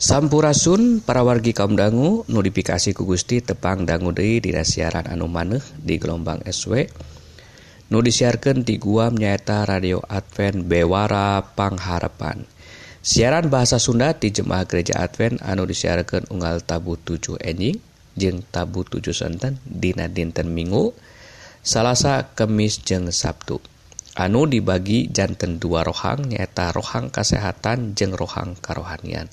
Sampurasun para wargi kaum dangu notifikasi ku Gusti tepang dangu Dei di siaran anu maneh di gelombang SW nu disiarkan di guam nyaeta radio Advent Bewara Pangharepan siaran bahasa Sunda di Jemaah Gereja Advent anu disiarkan unggal tabu 7 enjing jeng tabu 7 senten dina dinten minggu Salasa Kemis jeng Sabtu. Anu dibagi jantan dua rohang nyaeta rohang kesehatan jeng rohang karohanian.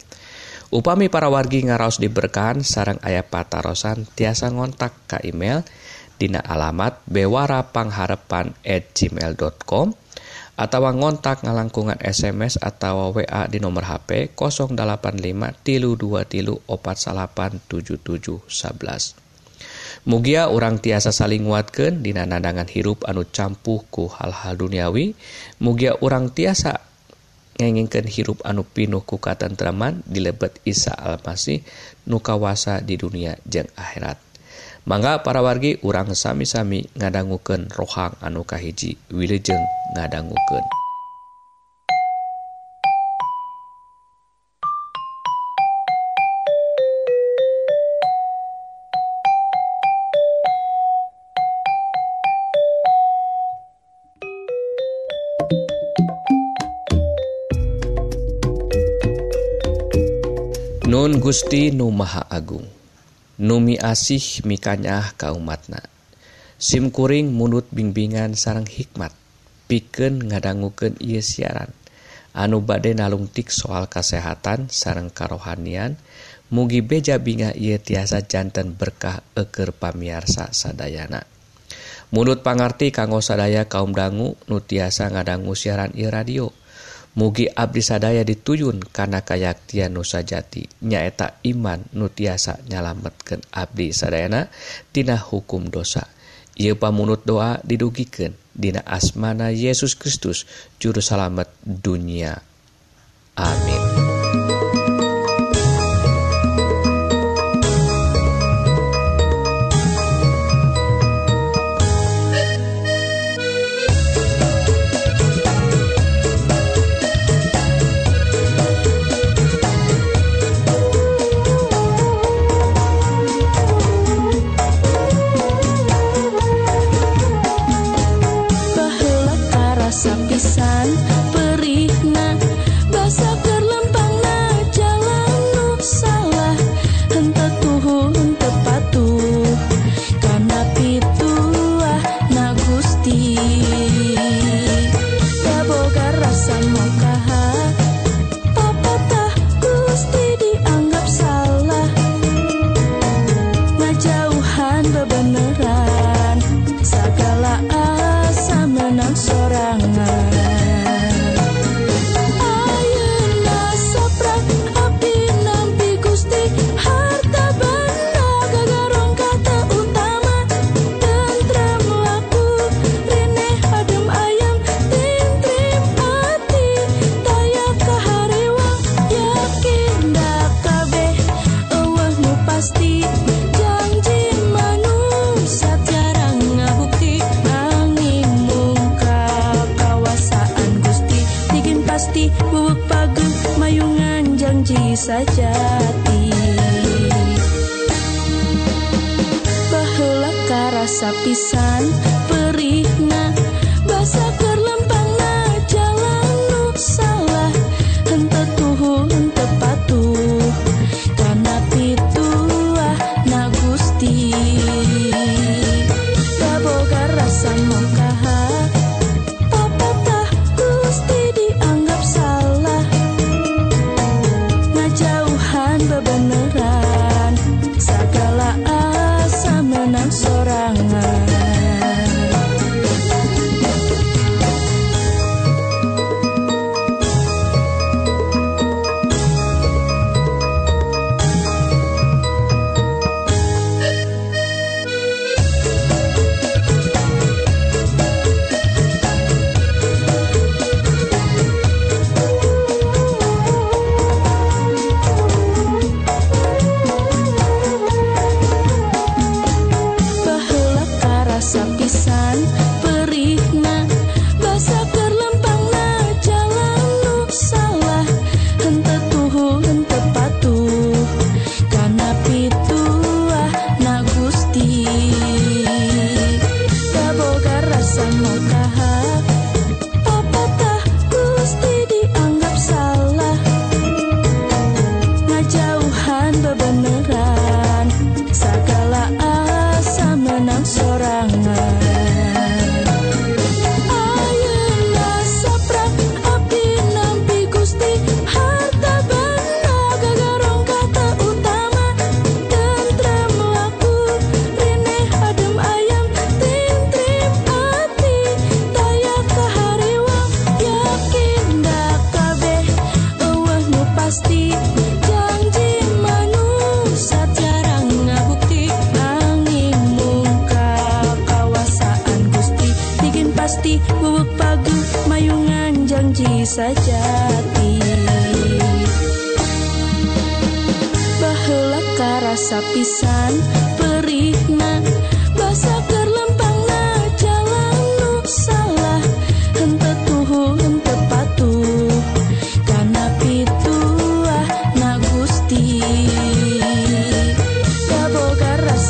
Upami para wargi ngaraos diberkahan sarang ayah patarosan tiasa ngontak ke email Dina alamat bewarapangharepan at gmail.com atau ngontak ngalangkungan SMS atau WA di nomor HP 085 tilu 2 tilu opat salapan 77 11. Mugia orang tiasa saling nguatkan dina nandangan hirup anu campuhku hal-hal duniawi. Mugia orang tiasa ngengingkan hirup anu pinuh ku katentraman dilebet Isa Almasih nu kawasa di dunia jeung akhirat. Mangga para wargi urang sami-sami ngadangguken rohang anu kahiji Wilujeng ngadangguken Gusti Nu Maha Agung. Numi asih mikanyah kaumatna. SIMkuring mundut bimbingan sarang hikmat. Piken ngadangguken ia siaran. Anu bade nalungtik soal kesehatan sarang karohanian mugi beja binga ia tiasa jantan berkah eker pamiarsa sadayana. Munut pangarti kanggo sadaya kaum dangu nu tiasa ngadanggu siaran ieu radio. mugi Abdi sadaya dituyun karena kayaktian nusa jati nyaeta iman nutiasa nyalametken Abdi sadayana Tina hukum dosa. Ia pamunut doa didugiken Dina asmana Yesus Kristus jurusalamet dunia. Amin. us. sajati Bahula karasa pisan.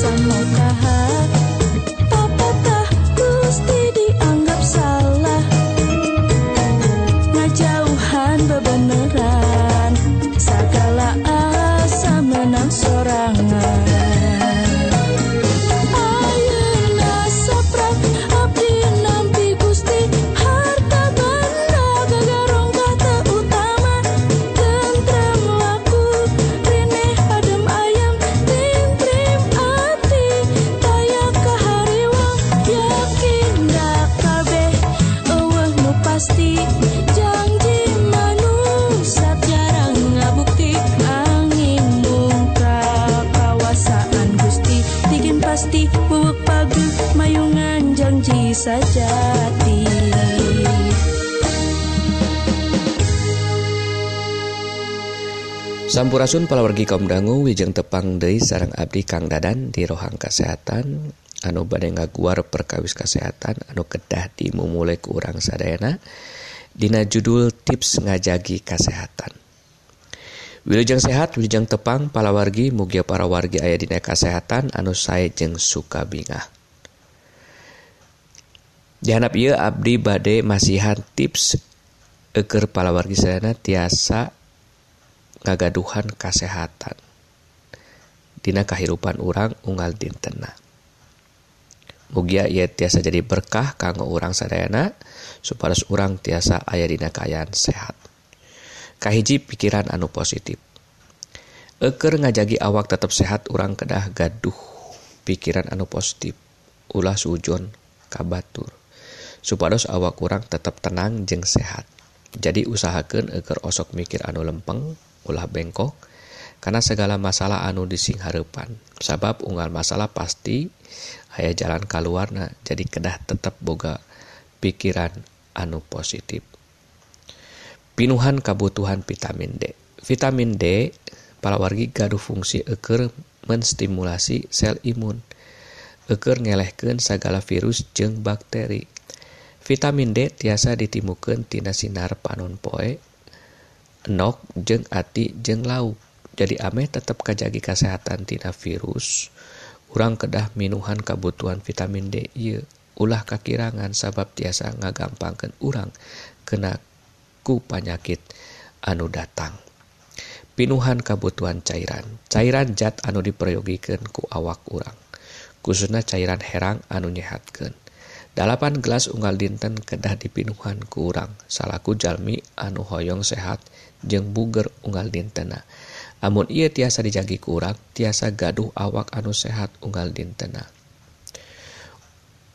semoga Sampurasun palawargi kaum dangu Wijeng tepang Dei sarang Abdi Kang Dadan di rohang kesehatan anu bade ngaguar perkawis kesehatan anu kedah dimu ku urang sadayana. Dina judul tips ngajagi kesehatan Wilujeng sehat Wijeng tepang palawargi mugia para wargi aya dina kesehatan anu sae jeung suka bingah. Dihanap ieu Abdi bade masihan tips eger palawargi sadayana tiasa kagaduhan kasehatan. Dina kehidupan urang unggal dintena. Mugia ia tiasa jadi berkah kanggo urang sadayana supados urang tiasa aya dina kaayaan sehat. Kahiji pikiran anu positif. Eker ngajagi awak tetap sehat urang kedah gaduh pikiran anu positif. Ulah sujon kabatur. Supados awak kurang tetap tenang jeng sehat. Jadi usahakan eker osok mikir anu lempeng ulah bengkok karena segala masalah anu dising harepan sabab unggal masalah pasti aya jalan keluarna jadi kedah tetap boga pikiran anu positif. Pinuhan kebutuhan vitamin D. Vitamin D para wargi gaduh fungsi eker menstimulasi sel imun. Eker ngelehkan segala virus jeng bakteri. Vitamin D tiasa ditimukan tina sinar panon poe enok jeung ati jeung lauk jadi ameh tetap kajagi kesehatantina virus. Kurang kedah minuhan kebutuhan vitamin D. Y ulah kakirangan sabab tiasa ngagampangkan urang kena ku panyakit anu datang. Pinuhan kebutuhan cairan. Cairan jat anu diperyogikan ku awak urang. Khususnya cairan herang anu nyehatkan 8 gelas unggal dinten kedah dipinuhan kurang salahku Jalmi anu hoyong sehat jeung buger unggal dintena. Amun ia tiasa dijagi kurang tiasa gaduh awak anu sehat unggal dintena.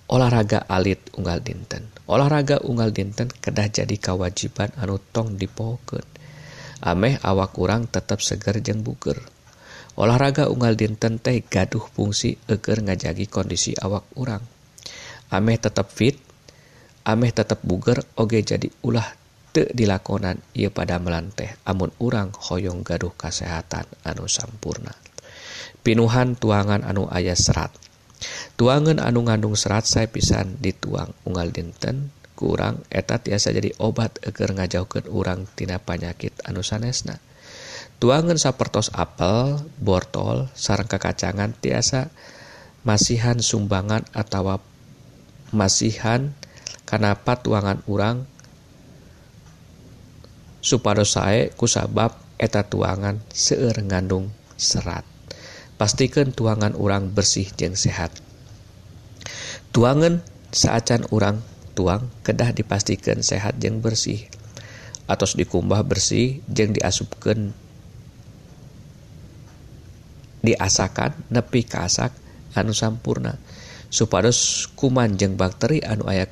Olahraga alit unggal dinten. Olahraga unggal dinten kedah jadi kewajiban anu tong dipoken ameh awak kurang tetap seger jeng buger. Olahraga unggal dinten teh gaduh fungsi eger ngajagi kondisi awak urang. ameh tetap fit ameh tetap buger oge jadi ulah te dilakonan ia pada melanteh amun urang hoyong gaduh kesehatan anu sampurna. Pinuhan tuangan anu ayah serat. Tuangan anu ngandung serat saya pisan dituang unggal dinten kurang eta tiasa jadi obat eger ngajauhkan urang tina panyakit anu sanesna. Tuangan sapertos apel, bortol, sarang kekacangan tiasa masihan sumbangan atau masihan kenapa tuangan urang supados sae kusabab eta tuangan seueur ngandung serat. Pastikan tuangan urang bersih jeung sehat. Tuangan saacan urang tuang kedah dipastikan sehat jeung bersih atau dikumbah bersih jeung diasupkan diasakan nepi kasak anu sampurna. supados kuman jeung bakteri anu aya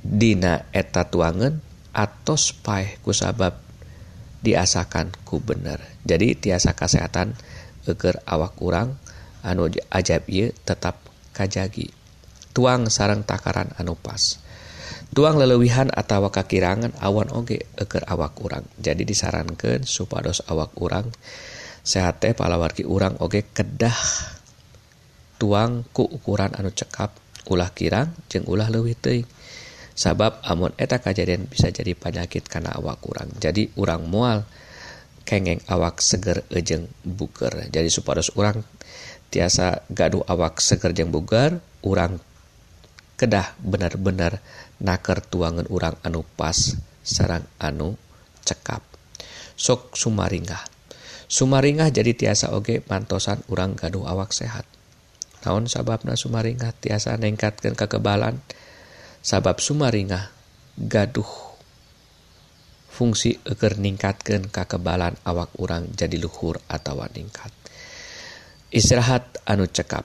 Dina eta tuangan atos kusabab diasakan ku bener. Jadi tiasa kesehatan eger awak kurang anu ajab ieu tetap kajagi. Tuang sarang takaran anu pas. Tuang lelewihan atau kakirangan awan oge eger awak kurang jadi disarankan supados awak kurang sehat teh palawargi urang oge kedah tuang ku ukuran anu cekap ulah kirang jeung ulah leuwih teuing. Sabab amun eta kejadian bisa jadi penyakit karena awak kurang. Jadi urang mual kengeng awak seger ejeng buker. Jadi supados orang tiasa gaduh awak seger jeng bugar urang kedah benar-benar naker tuangan urang anu pas sarang anu cekap. Sok sumaringah. Sumaringah jadi tiasa oge mantosan urang gaduh awak sehat. naon sababna Sumaringah? Tiasa nengkatkan kekebalan sabab Sumaringah gaduh. Fungsi eger ningkatkan kekebalan awak urang jadi luhur atau ningkat. Istirahat anu cekap.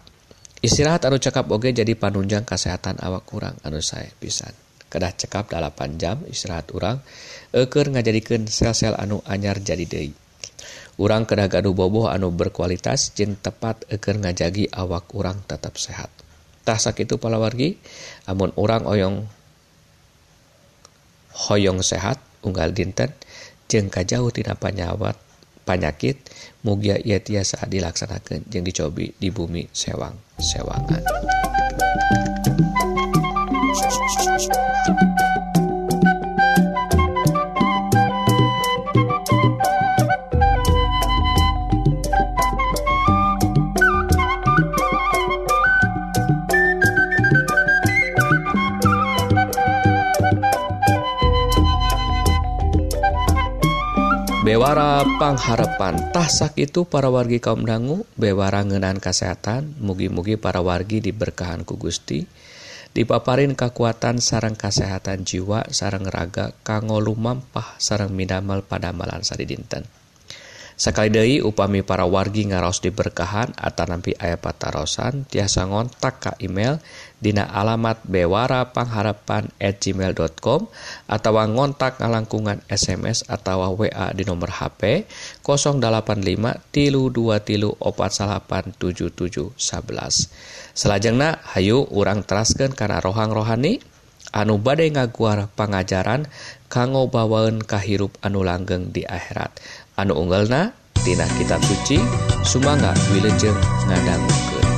Istirahat anu cekap oge jadi panunjang kesehatan awak kurang anu saya pisan. Kedah cekap 8 jam istirahat urang eker ngajadikan sel-sel anu anyar jadi deui. urang kedah gaduh boboh anu berkualitas jeng tepat eker ngajagi awak urang tetap sehat. Tasak itu palawargi amun orang oyong hoyong sehat unggal dinten jeng kajauh tina panyawat penyakit mugia ia tiasa dilaksanakan jeng dicobi di bumi sewang sewangan Bewara pangharapan tahsak itu para wargi kaum dangu bewara ngenan kesehatan mugi-mugi para wargi diberkahan ku Gusti dipaparin kekuatan sarang kesehatan jiwa sarang raga kanggo lumampah sarang minamal pada malan sari dinten Sakali deui upami para wargi ngaros diberkahan Atanampi ayah patarosan tiasa ngontak ka email Dina alamat bewarapangharapan at gmail.com atau ngontak ngalangkungan SMS atau WA di nomor HP 085 tilu 2 tilu 4 77 11 Selajengna Hayu urang teraskan karena rohang rohani anu badai ngaguar pengajaran kanggo bawaun kahirup anu langgeng di akhirat. anu unggalna Tina kitab suci Sumanga Wilejeng ngadanggukeun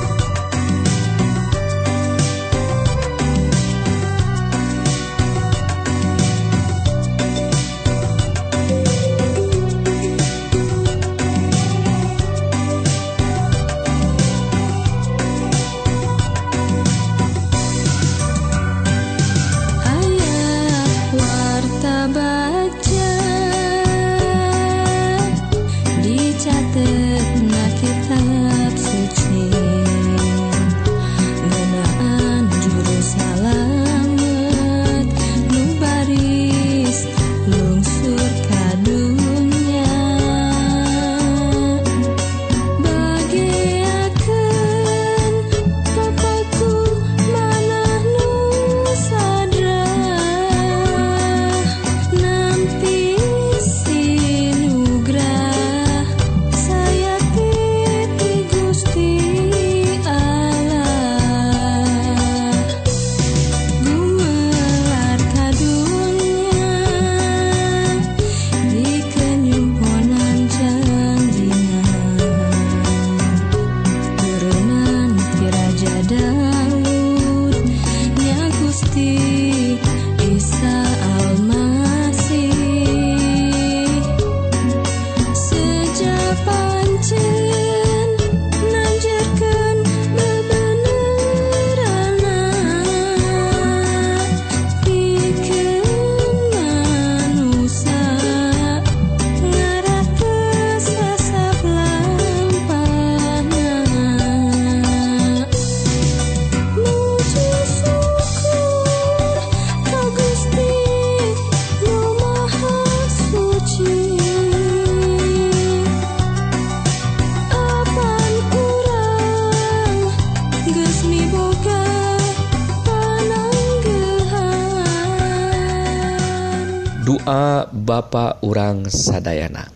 urang sadayana.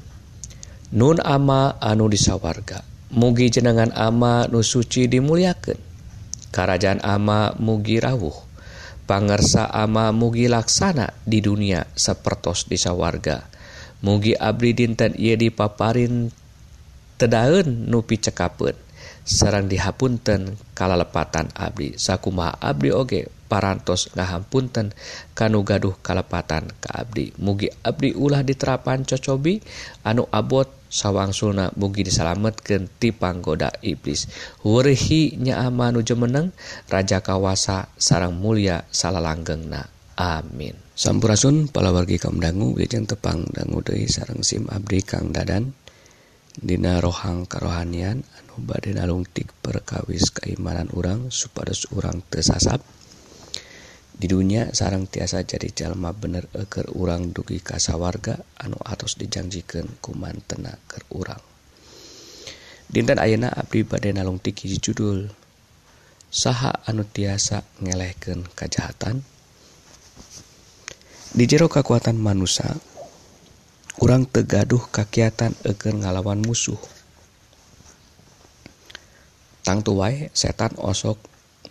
Nun ama anu disawarga mugi jenengan ama nu suci dimuliaken Karajaan ama mugi rawuh pangersa ama mugi laksana di dunia sepertos disawarga. Mugi Abli dinten ia dipaparin tedaun nupi cekapen sarang dihapunten kalalepatan Abdi. Sakuma Abdi oge parantos ngahampunten kanu gaduh kalepatan ke Abdi. Mugi Abdi ulah diterapan cocobi anu abot sawang mugi mugi ti panggoda iblis Wurhi nyaamanu jemeneng Raja Kawasa sarang mulia salalanggengna. amin. Sampurasun palawargi kamdangu bijeng tepang dangu deui sareng SIM Abdi Kang Dadan. Dina rohang karohanian anu bade nalungtik perkawis keimanan urang supados urang tersasap. di dunia sarang tiasa jadi jalma bener eker urang dugi kasawarga anu atos dijanjikan kuman tenaker urang. Dinten Ayena Abdi bade nalung tiki judul saha anu tiasa ngelehken kejahatan di jero kekuatan manusia kurang tegaduh kakiatan eker ngalawan musuh. Tangtu wae setan osok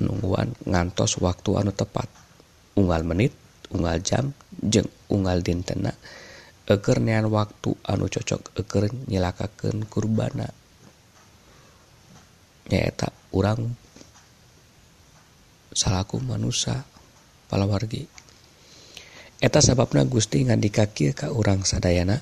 nungguan ngantos waktu anu tepat. unggal menit unggal jam jeng unggal dintena ekernean waktu anu cocok eker nyilakakeun kurbana. Nyaeta orang salahku manusia palawargi. Eta sababna Gusti ngandikakir ka urang sadayana?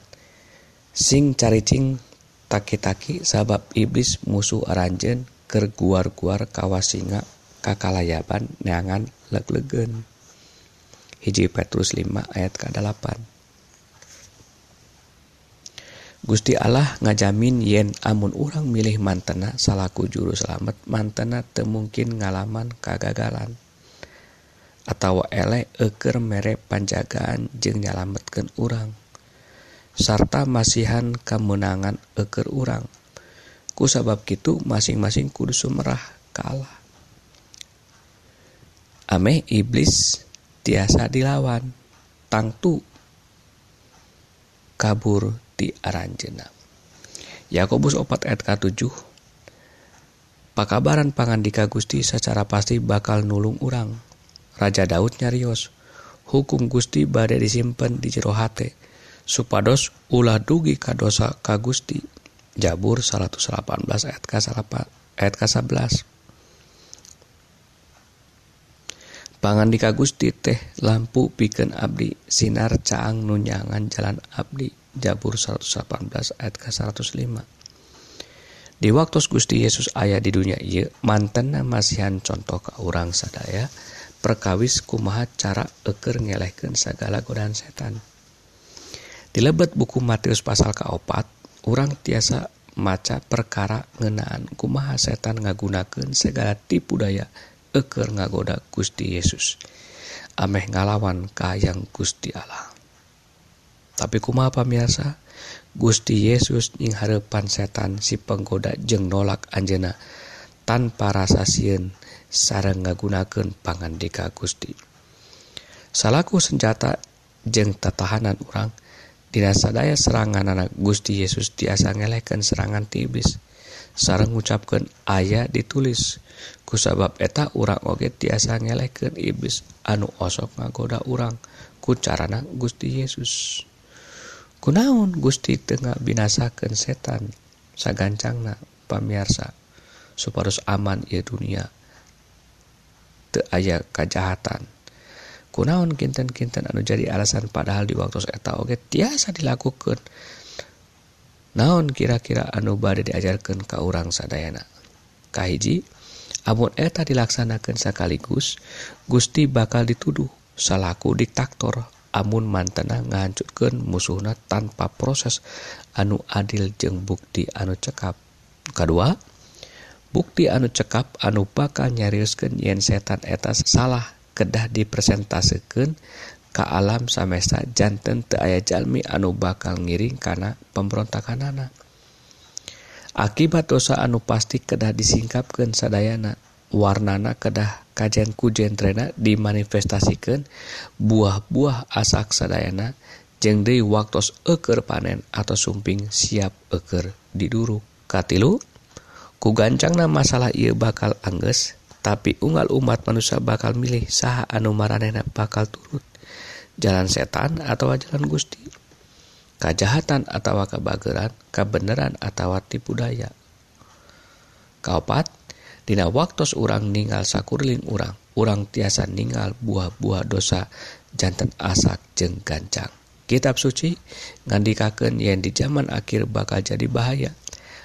Sing caricing taki-taki sabab iblis musuh aranjen ker guar-guar kawasinga kakalayaban neangan leg-legen hiji Petrus 5 ayat ke-8 Gusti Allah ngajamin yen amun urang milih mantena salaku juru selamat mantena temungkin ngalaman kagagalan atau elek eker mere panjagaan jeung nyalametkeun urang. Sarta masihan kemenangan eker urang. Ku sabab kitu masing-masing kudu sumerah kalah ameh iblis tiasa dilawan. Tangtu kabur di aranjena Yakobus 4 ayat K7 Pakabaran di Gusti secara pasti bakal nulung urang. Raja Daud nyarios hukum Gusti bade disimpan di jero hate supados ulah dugi kadosa ka Gusti Jabur 118 ayat K11 Pangandika Gusti teh lampu piken Abdi. Sinar caang nunyangan jalan Abdi. Jabur 118 ayat ke 105 di waktu Gusti Yesus ayah di dunia ia mantenna masihan contoh ke orang sadaya perkawis kumaha cara eker ngelehkan segala godaan setan. Di lebet buku Matius pasal kaopat orang tiasa maca perkara ngenaan kumaha setan ngagunakan segala tipu daya eker ngagoda Gusti Yesus. Ameh ngalawan kayang Gusti Allah. Tapi kuma pamirsa, Gusti Yesus ing harepan setan si penggoda jeng nolak Anjena tanpa rasa sieun sarang ngagunakan pangandika Gusti. Salahku senjata jeng tatahanan orang dinasadaya serangan anak Gusti Yesus tiasa ngeleken serangan tibis. Sarang ngucapkeun ayat ditulis. kusabab eta urang oge tiasa ngelehkeun iblis anu osok ngagoda urang ku carana Gusti Yesus. Kunaun Gusti tengah binasakan setan sagancangna pamiarsa supados aman ia dunia teu aya kejahatan kunaon kinten-kinten anu jadi alasan padahal di waktu eta oge tiasa dilakukan naon kira-kira anu bade diajarkan ke orang sadayana? Kahiji Amun eta dilaksanakan sekaligus Gusti bakal dituduh salaku diktator. Amun mantena ngancutkan musuhna tanpa proses anu adil jeng bukti anu cekap. Kedua bukti anu cekap anu bakal nyariuskeun yen setan eta salah kedah dipresentasikan ke alam samesta jantan te aya jalmi anu bakal ngiring karena pemberontakan anak akibat dosa anu pasti kedah disingkapkan sadayana warnana kedah kajen ku jentrena dimanifestasikan buah-buah asak sadayana jeung deui waktos eker panen atau sumping siap eker diduru. Katilu ku gancangna masalah ia bakal Angges tapi unggal umat manusia bakal milih saha anu maranena bakal turut. Jalan setan atau jalan Gusti? Kejahatan atau kebageran kebenaran atau tipu daya. Kaupat dina waktu orang ninggal sakurling orang orang tiasa ninggal buah-buah dosa jantan asak jeng gancang. Kitab suci ngandikaken yang di zaman akhir bakal jadi bahaya.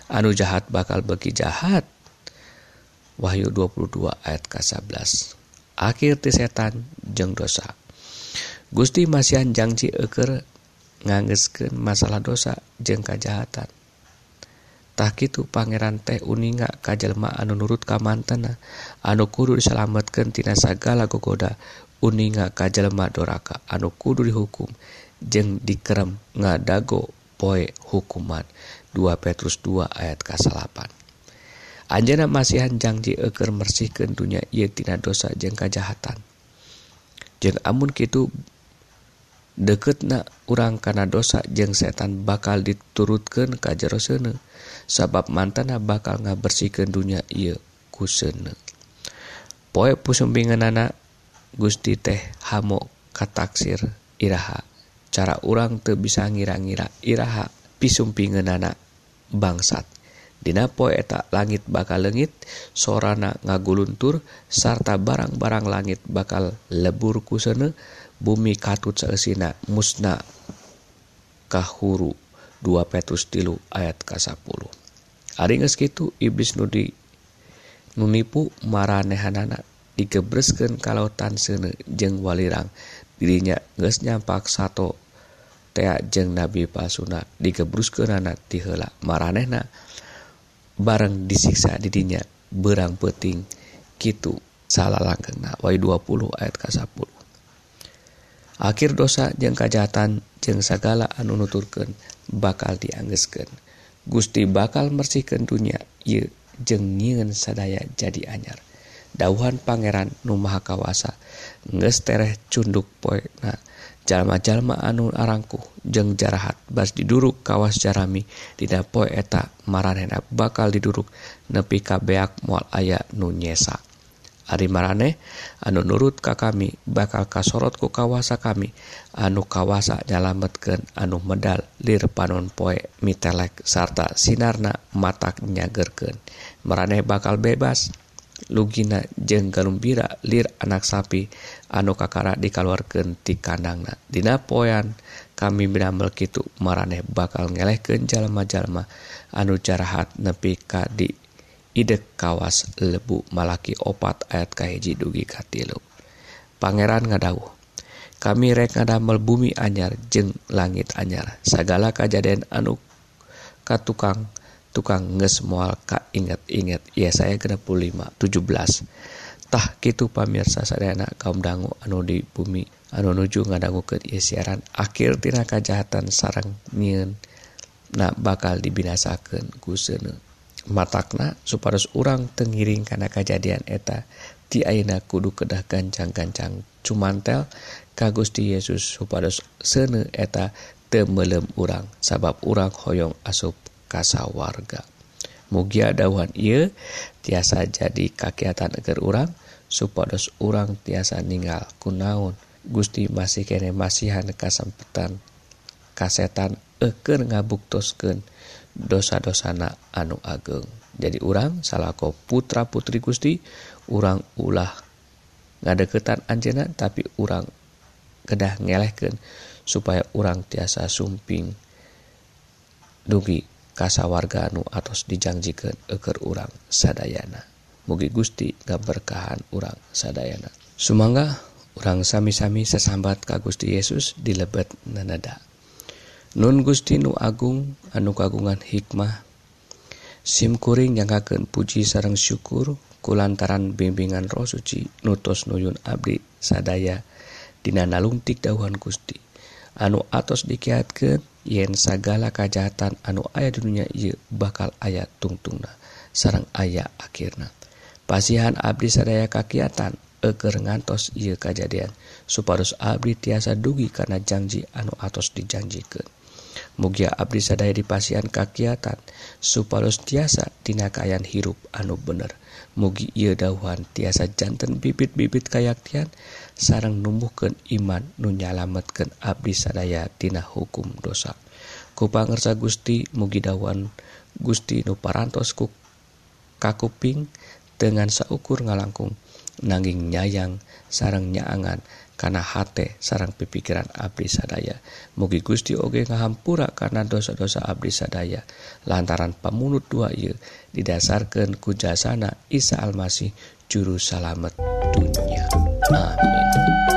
Anu jahat bakal bagi jahat. Wahyu 22 ayat ke-11 akhir ti setan jeng dosa. Gusti masihan janji eker nganggesken masalah dosa jeung kejahatan.tah itu Pangeran teh uninga kajjallma anu nurut kamantena anu kudu diselametkantina sagala gogoda uninga kajjallma doraka anu kudu dihukum jeung dikerem ngadago poe hukuman. 2 Petrus 2 ayat kasalapan. Anjana masihan janji eker mersihkan dunya ia tina dosa jeng kejahatan jeung amun kitu deketnak urang kana dosa jeung setan bakal diturutkan ka jero sene sabab mantana bakal ngabersihkan dunia ia ku sene poe pusembingan anak Gusti teh hamo kataksir iraha. Cara urang teu bisa ngira-ngira iraha pisumpingan anak bangsat. Dina poe eta langit bakal lengit sorana ngaguluntur sarta barang-barang langit bakal lebur kusene bumi katut salesina musna kahuru 2 Petrus tilu ayat ka-10 Ari geus kitu iblis nudi nunipu maranehanana digebreskeun kalautan seuneu jeung walirang. Dirinya geus nyampak sato tea jeung nabi pasuna digebruskeunana ti heula maranehna. barang disiksa didinya berang peting gitu salah langkengna wai 20 ayat ka 10 akhir dosa jeng kejahatan jeng segala anu nuturkeun bakal dianggeskeun. Gusti bakal mersihkeun dunya ieu jeng nyieun sadaya jadi anyar. Dauhan pangeran nu maha kawasa geus tereh cunduk poena jalma-jalma anu arangku jeng jarahat. Bas diduruk kawas jarami. Didapoe eta maraneh bakal diduruk. Nepi kabeak mual aya nu nyesa. Ari marane anu nurut ka kami bakal kasorot ku kawasa kami. Anu kawasa nyalametkeun anu medal lir panon poe mitelek sarta sinarna matak nyagerkeun. Maraneh bakal bebas. lugina jeung galumbira lir anak sapi anu kakara dikaluarkeun ti kandangna. Dina poean kami binambel kitu maraneh bakal ngelehkeun jalma-jalma anu jarahat nepi ka di idek kawas lebu malaki opat ayat kahiji dugi ka tilu. Pangeran ngadawuh kami rek ngadamel bumi anyar jeung langit anyar. Sagala kajadian anu katukang tukang nges mual ka inget-inget ya saya kena lima tujuh belas. Tah gitu pamirsa sadayana kaum dangu anu di bumi anu nuju ngadangu ke ieu siaran akhir tina kejahatan sarang nyieun na bakal dibinasakeun ku seuneu. Matakna supados urang tengiring karena kejadian eta. Ti ayeuna kudu kedah gancang-gancang. Cumantel ka Gusti Yesus supados seuneu eta teu meulem urang. Sabab urang hoyong asup kasawarga mugia dawan ia tiasa jadi kakiatan agar urang supados urang tiasa ninggal kunaun Gusti masih kene masihan kasempetan kasetan eker ngabuktoskeun dosa-dosana anu ageng jadi urang salahko putra putri Gusti urang ulah ngadeketan Anjena tapi urang kedah ngelehken supaya urang tiasa sumping dugi kasawarga anu atos dijanjikan eker urang sadayana. Mugi Gusti gaberkahan urang sadayana. Sumangga urang sami-sami sesambat ka Gusti Yesus dilebet nanada. Nun Gusti Nu Agung anu kagungan hikmah SIMkuring nyangkaken puji sarang syukur kulantaran bimbingan roh suci nutos nuyun Abdi sadaya Dina nalungtik dauhan Gusti. anu atos dikiatkan yen sagala kajahatan anu ayah dunia ia bakal ayat tungtungna sarang ayah akhirna. Pasihan Abdi sadaya kakiatan eger ngantos ia kejadian supados Abdi tiasa dugi karena janji anu atos dijanjikan. Mugia Abdi sadaya dipasihan kakiatan supados tiasa tinakayan hirup anu bener. Mugi ia dauhan tiasa jantan bibit-bibit kayaktian dan sarang numbuhkan iman nunyalametkan Abdi sadaya tina hukum dosa. Kupangersa Gusti mugidawan Gusti Nuparantos kakuping dengan saukur ngalangkung nanging nyayang sarang nyaangan karena hate sarang pipikiran Abdi sadaya. Mugi Gusti oge ngahampura karena dosa-dosa Abdi sadaya. Lantaran pamunut dua ieu didasarkan kujasana Isa Almasih juru salamet dunia. 啊没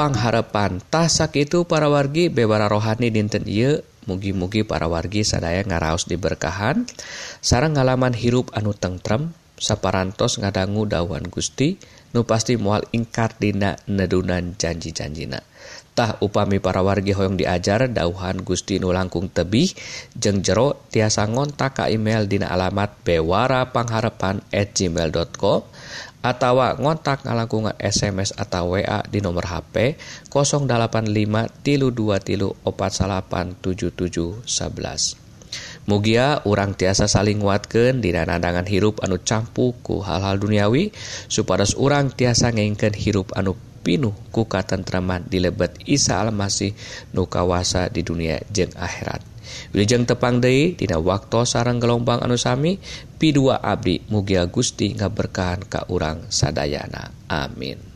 pangharepantah sakitu para wargi bebara rohani dinten Ieu. Mugi-mugi para wargi sadaya ngaraos diberkahan. Sarang ngalaman hirup anu tengrem saparantos ngadanggu dawan Gusti nu pasti mual ingkar dina nedunan janji-janjina. Tah upami para wargi Hoong diajar dauhan Gusti Nu langkung tebih jeng jero tiasa ngontak ka email dina alamat bewara pangharepan@gmail.com atawa ngontak ngalangkungan SMS atau WA di nomor HP 085 tilu 2 tilu 11 Mugia urang tiasa saling nguatkeun di nandangan hirup anu campuku hal-hal duniawi supados urang tiasa ngengken hirup anu pinuh kuka di dilebet Isa Almasih nukawasa di dunia jeng akhirat. Wilujeng tepang Dei Tina waktu sarang gelombang anusami P2 Abdi Mugia Gusti ngaberkahan Ka urang Sadayana. Amin.